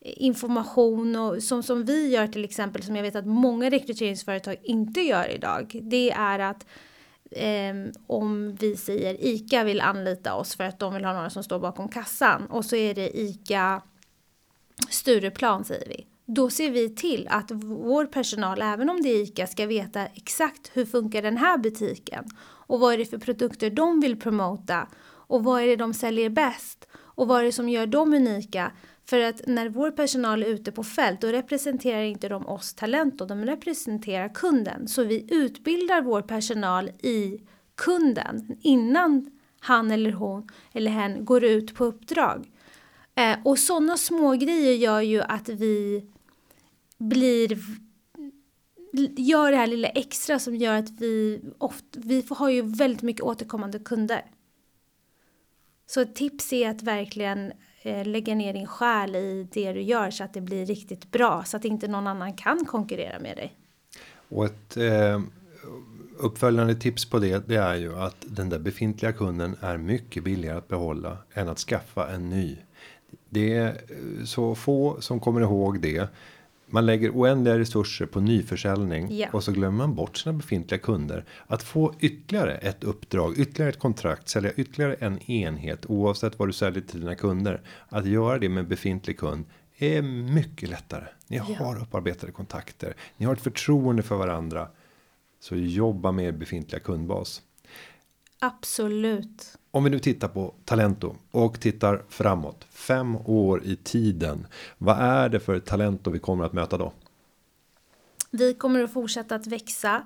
information och som, som vi gör till exempel som jag vet att många rekryteringsföretag inte gör idag. Det är att eh, om vi säger ICA vill anlita oss för att de vill ha några som står bakom kassan och så är det ICA Stureplan säger vi. Då ser vi till att vår personal, även om det är ICA, ska veta exakt hur funkar den här butiken och vad är det för produkter de vill promota och vad är det de säljer bäst och vad är det som gör dem unika för att när vår personal är ute på fält då representerar inte de oss talent och de representerar kunden. Så vi utbildar vår personal i kunden innan han eller hon eller hen går ut på uppdrag. Eh, och sådana små grejer gör ju att vi blir gör det här lilla extra som gör att vi ofta, vi har ju väldigt mycket återkommande kunder. Så ett tips är att verkligen eh, lägga ner din själ i det du gör så att det blir riktigt bra så att inte någon annan kan konkurrera med dig. Och ett eh, uppföljande tips på det, det är ju att den där befintliga kunden är mycket billigare att behålla än att skaffa en ny. Det är eh, så få som kommer ihåg det. Man lägger oändliga resurser på nyförsäljning yeah. och så glömmer man bort sina befintliga kunder. Att få ytterligare ett uppdrag, ytterligare ett kontrakt, sälja ytterligare en enhet oavsett vad du säljer till dina kunder. Att göra det med befintlig kund är mycket lättare. Ni yeah. har upparbetade kontakter, ni har ett förtroende för varandra. Så jobba med befintliga kundbas. Absolut. Om vi nu tittar på Talento och tittar framåt fem år i tiden. Vad är det för Talento vi kommer att möta då? Vi kommer att fortsätta att växa.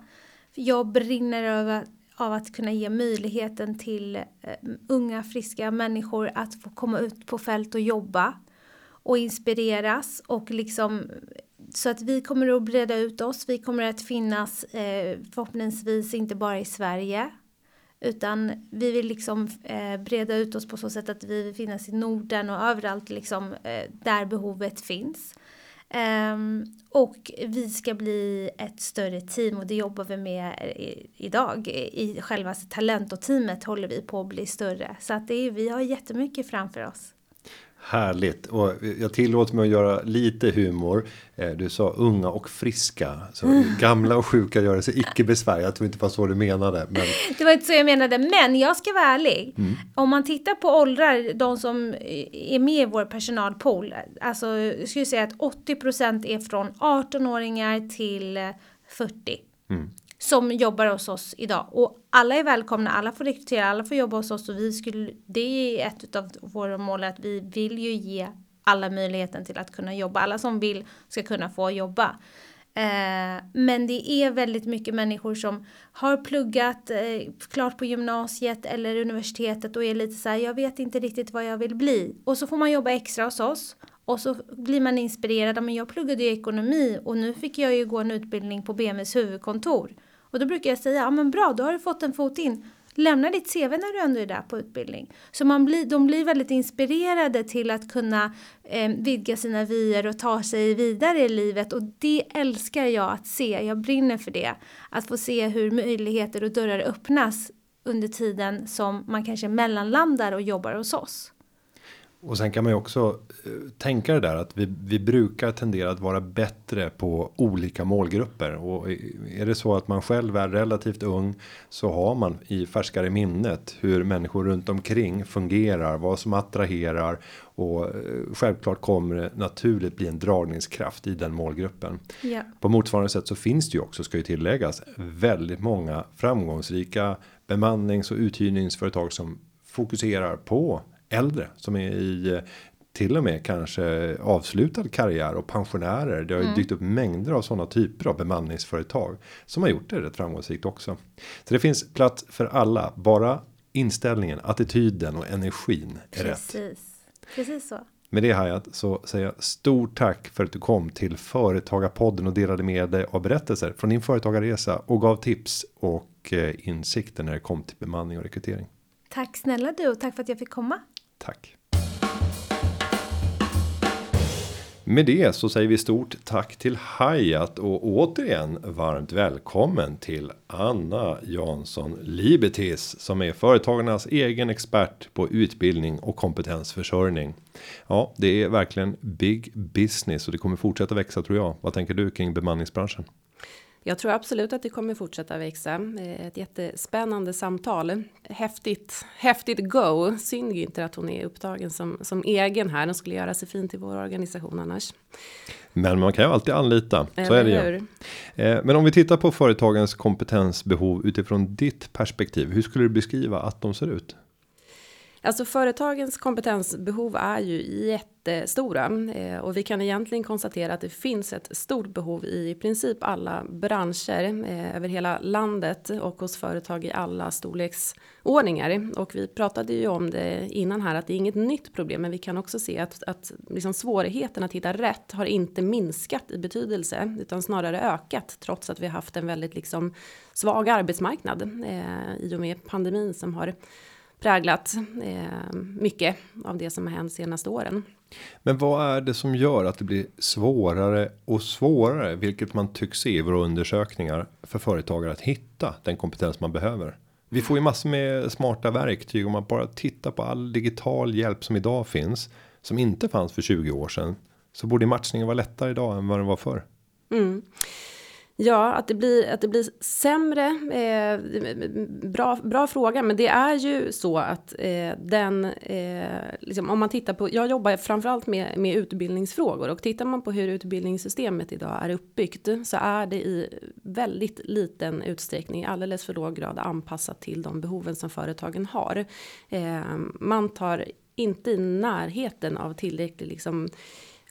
Jag brinner över av att kunna ge möjligheten till eh, unga friska människor att få komma ut på fält och jobba och inspireras och liksom så att vi kommer att breda ut oss. Vi kommer att finnas eh, förhoppningsvis inte bara i Sverige utan vi vill liksom eh, breda ut oss på så sätt att vi vill finnas i Norden och överallt liksom eh, där behovet finns. Um, och vi ska bli ett större team och det jobbar vi med i, idag. I själva talent och teamet håller vi på att bli större. Så att det är, vi har jättemycket framför oss. Härligt och jag tillåter mig att göra lite humor. Eh, du sa unga och friska. Så mm. gamla och sjuka gör sig icke besvär. Jag tror inte det var så du menade. Men... Det var inte så jag menade. Men jag ska vara ärlig. Mm. Om man tittar på åldrar, de som är med i vår personalpool. Alltså jag skulle säga att 80% är från 18-åringar till 40. Mm som jobbar hos oss idag. Och alla är välkomna, alla får rekrytera, alla får jobba hos oss och vi skulle, det är ett av våra mål att vi vill ju ge alla möjligheten till att kunna jobba. Alla som vill ska kunna få jobba. Eh, men det är väldigt mycket människor som har pluggat eh, klart på gymnasiet eller universitetet och är lite så här, jag vet inte riktigt vad jag vill bli. Och så får man jobba extra hos oss och så blir man inspirerad, men jag pluggade ju ekonomi och nu fick jag ju gå en utbildning på BMWs huvudkontor. Och då brukar jag säga, ja men bra, då har du fått en fot in. Lämna ditt CV när du ändå är där på utbildning. Så man blir, de blir väldigt inspirerade till att kunna eh, vidga sina vyer och ta sig vidare i livet. Och det älskar jag att se, jag brinner för det. Att få se hur möjligheter och dörrar öppnas under tiden som man kanske mellanlandar och jobbar hos oss. Och sen kan man ju också eh, tänka det där att vi, vi brukar tendera att vara bättre på olika målgrupper. Och är det så att man själv är relativt ung så har man i färskare minnet hur människor runt omkring fungerar, vad som attraherar och eh, självklart kommer det naturligt bli en dragningskraft i den målgruppen. Ja. På motsvarande sätt så finns det ju också ska ju tilläggas väldigt många framgångsrika bemannings och uthyrningsföretag som fokuserar på äldre som är i till och med kanske avslutad karriär och pensionärer. Det har ju mm. dykt upp mängder av sådana typer av bemanningsföretag som har gjort det rätt framgångsrikt också. Så det finns plats för alla, bara inställningen, attityden och energin är Precis. rätt. Precis så. Med det Hayat så säger jag stort tack för att du kom till Företagarpodden och delade med dig av berättelser från din företagarresa och gav tips och eh, insikter när det kom till bemanning och rekrytering. Tack snälla du och tack för att jag fick komma. Tack. Med det så säger vi stort tack till Hayat och återigen varmt välkommen till Anna Jansson Libetis som är företagarnas egen expert på utbildning och kompetensförsörjning. Ja, det är verkligen big business och det kommer fortsätta växa tror jag. Vad tänker du kring bemanningsbranschen? Jag tror absolut att det kommer fortsätta växa. Eh, ett jättespännande samtal. Häftigt, häftigt go. Synd ju inte att hon är upptagen som, som egen här. Hon skulle göra sig fint i vår organisation annars. Men man kan ju alltid anlita. Så är det ju. Eh, men om vi tittar på företagens kompetensbehov utifrån ditt perspektiv. Hur skulle du beskriva att de ser ut? Alltså företagens kompetensbehov är ju jättestora eh, och vi kan egentligen konstatera att det finns ett stort behov i princip alla branscher eh, över hela landet och hos företag i alla storleksordningar. Och vi pratade ju om det innan här att det är inget nytt problem, men vi kan också se att, att liksom svårigheten att hitta rätt har inte minskat i betydelse utan snarare ökat trots att vi har haft en väldigt liksom svag arbetsmarknad eh, i och med pandemin som har präglat eh, mycket av det som har hänt senaste åren. Men vad är det som gör att det blir svårare och svårare, vilket man tycks se i våra undersökningar för företagare att hitta den kompetens man behöver? Vi får ju massor med smarta verktyg om man bara tittar på all digital hjälp som idag finns som inte fanns för 20 år sedan så borde matchningen vara lättare idag än vad den var förr. Mm. Ja, att det blir, att det blir sämre. Eh, bra, bra fråga, men det är ju så att eh, den, eh, liksom, om man tittar på, jag jobbar framförallt med, med utbildningsfrågor och tittar man på hur utbildningssystemet idag är uppbyggt så är det i väldigt liten utsträckning, alldeles för låg grad anpassat till de behoven som företagen har. Eh, man tar inte i närheten av tillräcklig liksom,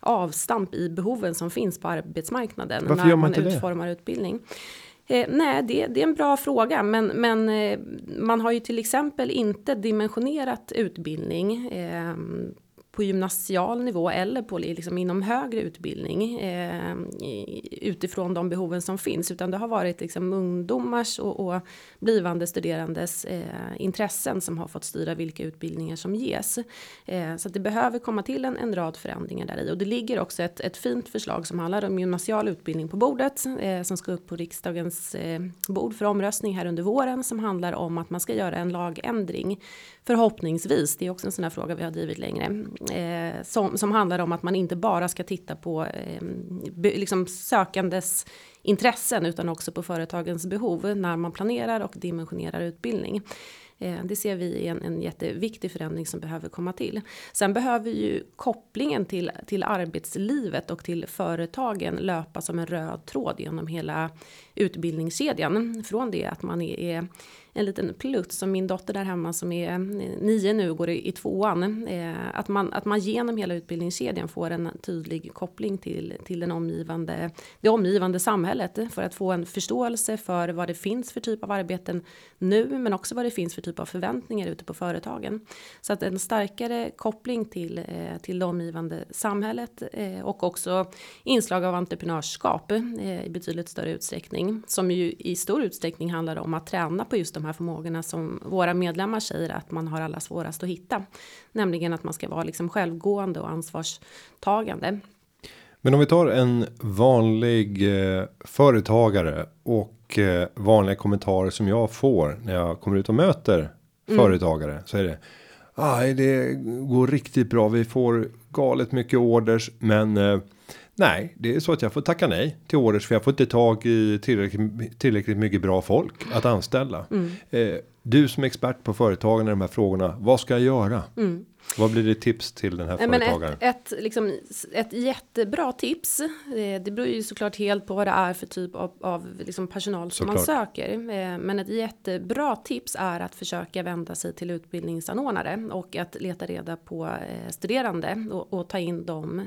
avstamp i behoven som finns på arbetsmarknaden Varför när man, man utformar det? utbildning. Eh, nej, det, det, är en bra fråga, men, men eh, man har ju till exempel inte dimensionerat utbildning eh, på gymnasial nivå eller på liksom inom högre utbildning eh, utifrån de behoven som finns utan det har varit liksom ungdomars och, och blivande studerandes eh, intressen som har fått styra vilka utbildningar som ges. Eh, så det behöver komma till en, en rad förändringar där i och det ligger också ett, ett fint förslag som handlar om gymnasial utbildning på bordet eh, som ska upp på riksdagens eh, bord för omröstning här under våren som handlar om att man ska göra en lagändring förhoppningsvis. Det är också en sån här fråga vi har drivit längre eh, som, som handlar om att man inte bara ska titta på eh, be, liksom sökandes intressen utan också på företagens behov när man planerar och dimensionerar utbildning. Eh, det ser vi är en, en jätteviktig förändring som behöver komma till. Sen behöver ju kopplingen till, till arbetslivet och till företagen löpa som en röd tråd genom hela utbildningskedjan. Från det att man är, en liten plutt som min dotter där hemma som är eh, nio nu går i, i tvåan. Eh, att, man, att man genom hela utbildningskedjan får en tydlig koppling till, till den omgivande, det omgivande samhället för att få en förståelse för vad det finns för typ av arbeten nu men också vad det finns för typ av förväntningar ute på företagen. Så att en starkare koppling till, eh, till det omgivande samhället och också inslag av entreprenörskap i betydligt större utsträckning som ju i stor utsträckning handlar om att träna på just de här förmågorna som våra medlemmar säger att man har allra svårast att hitta. Nämligen att man ska vara liksom självgående och ansvarstagande. Men om vi tar en vanlig eh, företagare och eh, vanliga kommentarer som jag får när jag kommer ut och möter mm. företagare så är det. Aj, det går riktigt bra. Vi får galet mycket orders, men eh, Nej, det är så att jag får tacka nej till orders för jag får inte tag i tillräckligt, tillräckligt mycket bra folk att anställa. Mm. Eh, du som är expert på företagen i de här frågorna, vad ska jag göra? Mm. Vad blir det tips till den här företagaren? ett, ett, liksom, ett jättebra tips. Eh, det beror ju såklart helt på vad det är för typ av, av liksom personal som såklart. man söker. Eh, men ett jättebra tips är att försöka vända sig till utbildningsanordnare och att leta reda på eh, studerande och, och ta in dem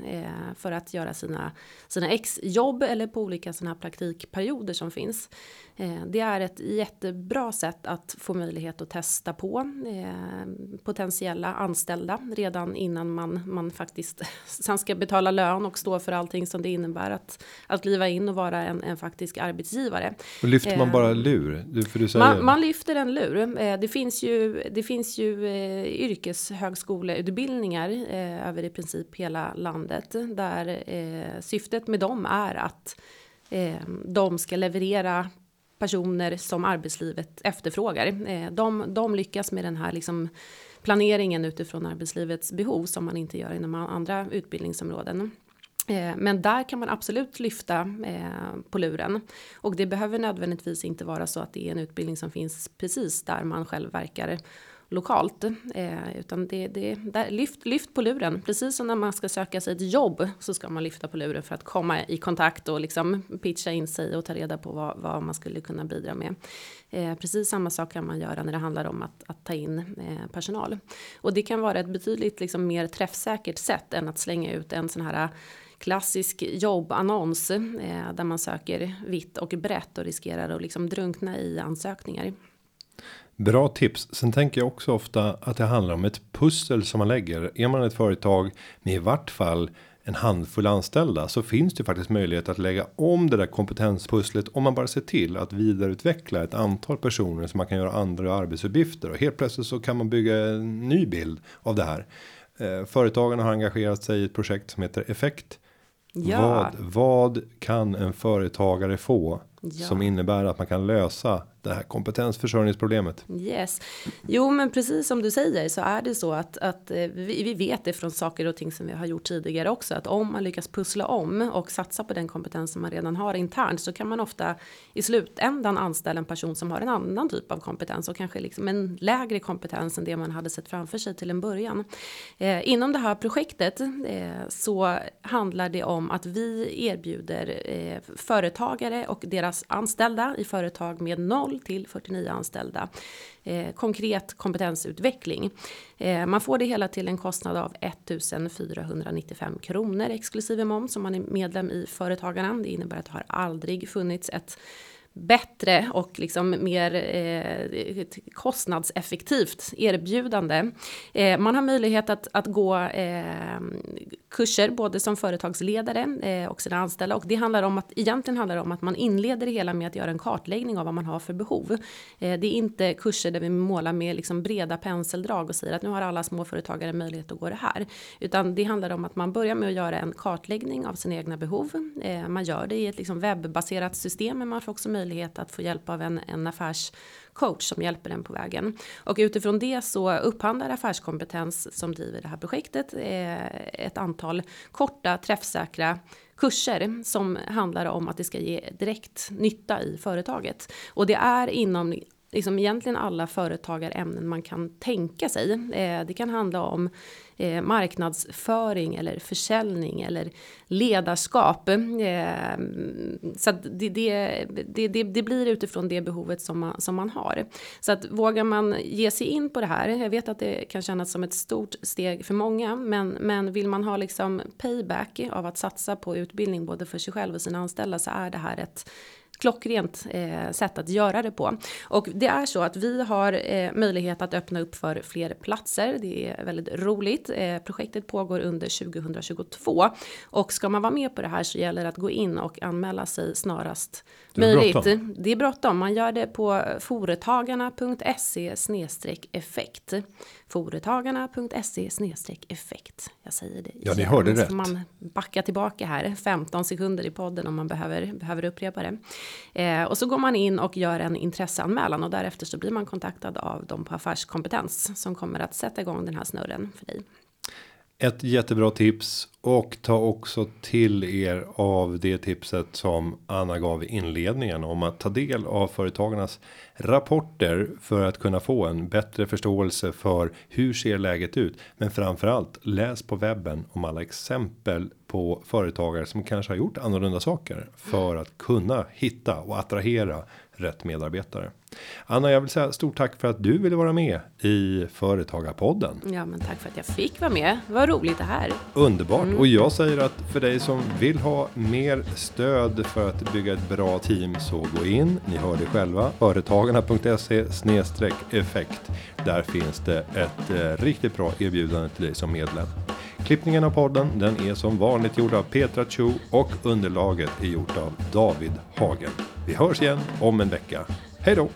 för att göra sina sina exjobb eller på olika sådana här praktikperioder som finns. Eh, det är ett jättebra sätt att få möjlighet att testa på eh, potentiella anställda redan innan man, man faktiskt sen ska betala lön och stå för allting som det innebär att, att kliva in och vara en, en faktisk arbetsgivare. Och lyfter man bara eh, lur? Du, för du säger... man, man lyfter en lur. Det finns ju, det finns ju yrkeshögskoleutbildningar över i princip hela landet där syftet med dem är att de ska leverera personer som arbetslivet efterfrågar. Eh, de, de lyckas med den här liksom planeringen utifrån arbetslivets behov som man inte gör inom andra utbildningsområden. Eh, men där kan man absolut lyfta eh, på luren. Och det behöver nödvändigtvis inte vara så att det är en utbildning som finns precis där man själv verkar lokalt. Eh, utan det, det där, lyft, lyft på luren. Precis som när man ska söka sig ett jobb så ska man lyfta på luren för att komma i kontakt och liksom pitcha in sig och ta reda på vad, vad man skulle kunna bidra med. Eh, precis samma sak kan man göra när det handlar om att, att ta in eh, personal. Och det kan vara ett betydligt liksom, mer träffsäkert sätt än att slänga ut en sån här klassisk jobbannons eh, där man söker vitt och brett och riskerar att liksom drunkna i ansökningar. Bra tips. Sen tänker jag också ofta att det handlar om ett pussel som man lägger. Är man ett företag med i vart fall en handfull anställda så finns det faktiskt möjlighet att lägga om det där kompetenspusslet om man bara ser till att vidareutveckla ett antal personer som man kan göra andra arbetsuppgifter och helt plötsligt så kan man bygga en ny bild av det här. Eh, företagen har engagerat sig i ett projekt som heter effekt. Ja. Vad, vad kan en företagare få ja. som innebär att man kan lösa det här kompetensförsörjningsproblemet. Yes, jo, men precis som du säger så är det så att, att eh, vi, vi vet det från saker och ting som vi har gjort tidigare också att om man lyckas pussla om och satsa på den kompetens som man redan har internt så kan man ofta i slutändan anställa en person som har en annan typ av kompetens och kanske liksom en lägre kompetens än det man hade sett framför sig till en början. Eh, inom det här projektet eh, så handlar det om att vi erbjuder eh, företagare och deras anställda i företag med noll till 49 anställda. Eh, konkret kompetensutveckling. Eh, man får det hela till en kostnad av 1495 kronor exklusive moms om man är medlem i Företagarna. Det innebär att det har aldrig funnits ett bättre och liksom mer eh, kostnadseffektivt erbjudande. Eh, man har möjlighet att, att gå eh, kurser både som företagsledare eh, och sina anställda och det handlar om att egentligen handlar det om att man inleder det hela med att göra en kartläggning av vad man har för behov. Eh, det är inte kurser där vi målar med liksom breda penseldrag och säger att nu har alla småföretagare möjlighet att gå det här, utan det handlar om att man börjar med att göra en kartläggning av sina egna behov. Eh, man gör det i ett liksom webbaserat system, men man får också möjlighet att få hjälp av en, en coach som hjälper en på vägen. Och utifrån det så upphandlar affärskompetens som driver det här projektet eh, ett antal korta träffsäkra kurser som handlar om att det ska ge direkt nytta i företaget. Och det är inom liksom egentligen alla företagarämnen man kan tänka sig. Eh, det kan handla om eh, marknadsföring eller försäljning eller ledarskap. Eh, så det, det, det, det, blir utifrån det behovet som man, som man har. Så att vågar man ge sig in på det här. Jag vet att det kan kännas som ett stort steg för många, men, men vill man ha liksom payback av att satsa på utbildning både för sig själv och sina anställda så är det här ett klockrent eh, sätt att göra det på. Och det är så att vi har eh, möjlighet att öppna upp för fler platser. Det är väldigt roligt. Eh, projektet pågår under 2022 och ska man vara med på det här så gäller det att gå in och anmäla sig snarast det möjligt. bråttom. Det är bråttom. Man gör det på foretagarna.se effekt. Foretagarna.se effekt. Jag säger det Ja, ni hörde rätt. man backa tillbaka här 15 sekunder i podden om man behöver, behöver upprepa det. Eh, och så går man in och gör en intresseanmälan och därefter så blir man kontaktad av dem på affärskompetens som kommer att sätta igång den här snurren för dig. Ett jättebra tips och ta också till er av det tipset som Anna gav i inledningen om att ta del av företagarnas rapporter för att kunna få en bättre förståelse för hur ser läget ut. Men framförallt läs på webben om alla exempel på företagare som kanske har gjort annorlunda saker för att kunna hitta och attrahera rätt medarbetare. Anna, jag vill säga stort tack för att du ville vara med i Företagarpodden. Ja, men tack för att jag fick vara med. Vad roligt det här. Underbart och jag säger att för dig som vill ha mer stöd för att bygga ett bra team så gå in. Ni hör det själva företagarna.se effekt. Där finns det ett eh, riktigt bra erbjudande till dig som medlem. Klippningen av podden den är som vanligt gjord av Petra Chu och underlaget är gjort av David Hagen. Vi hörs igen om en vecka. Hej då!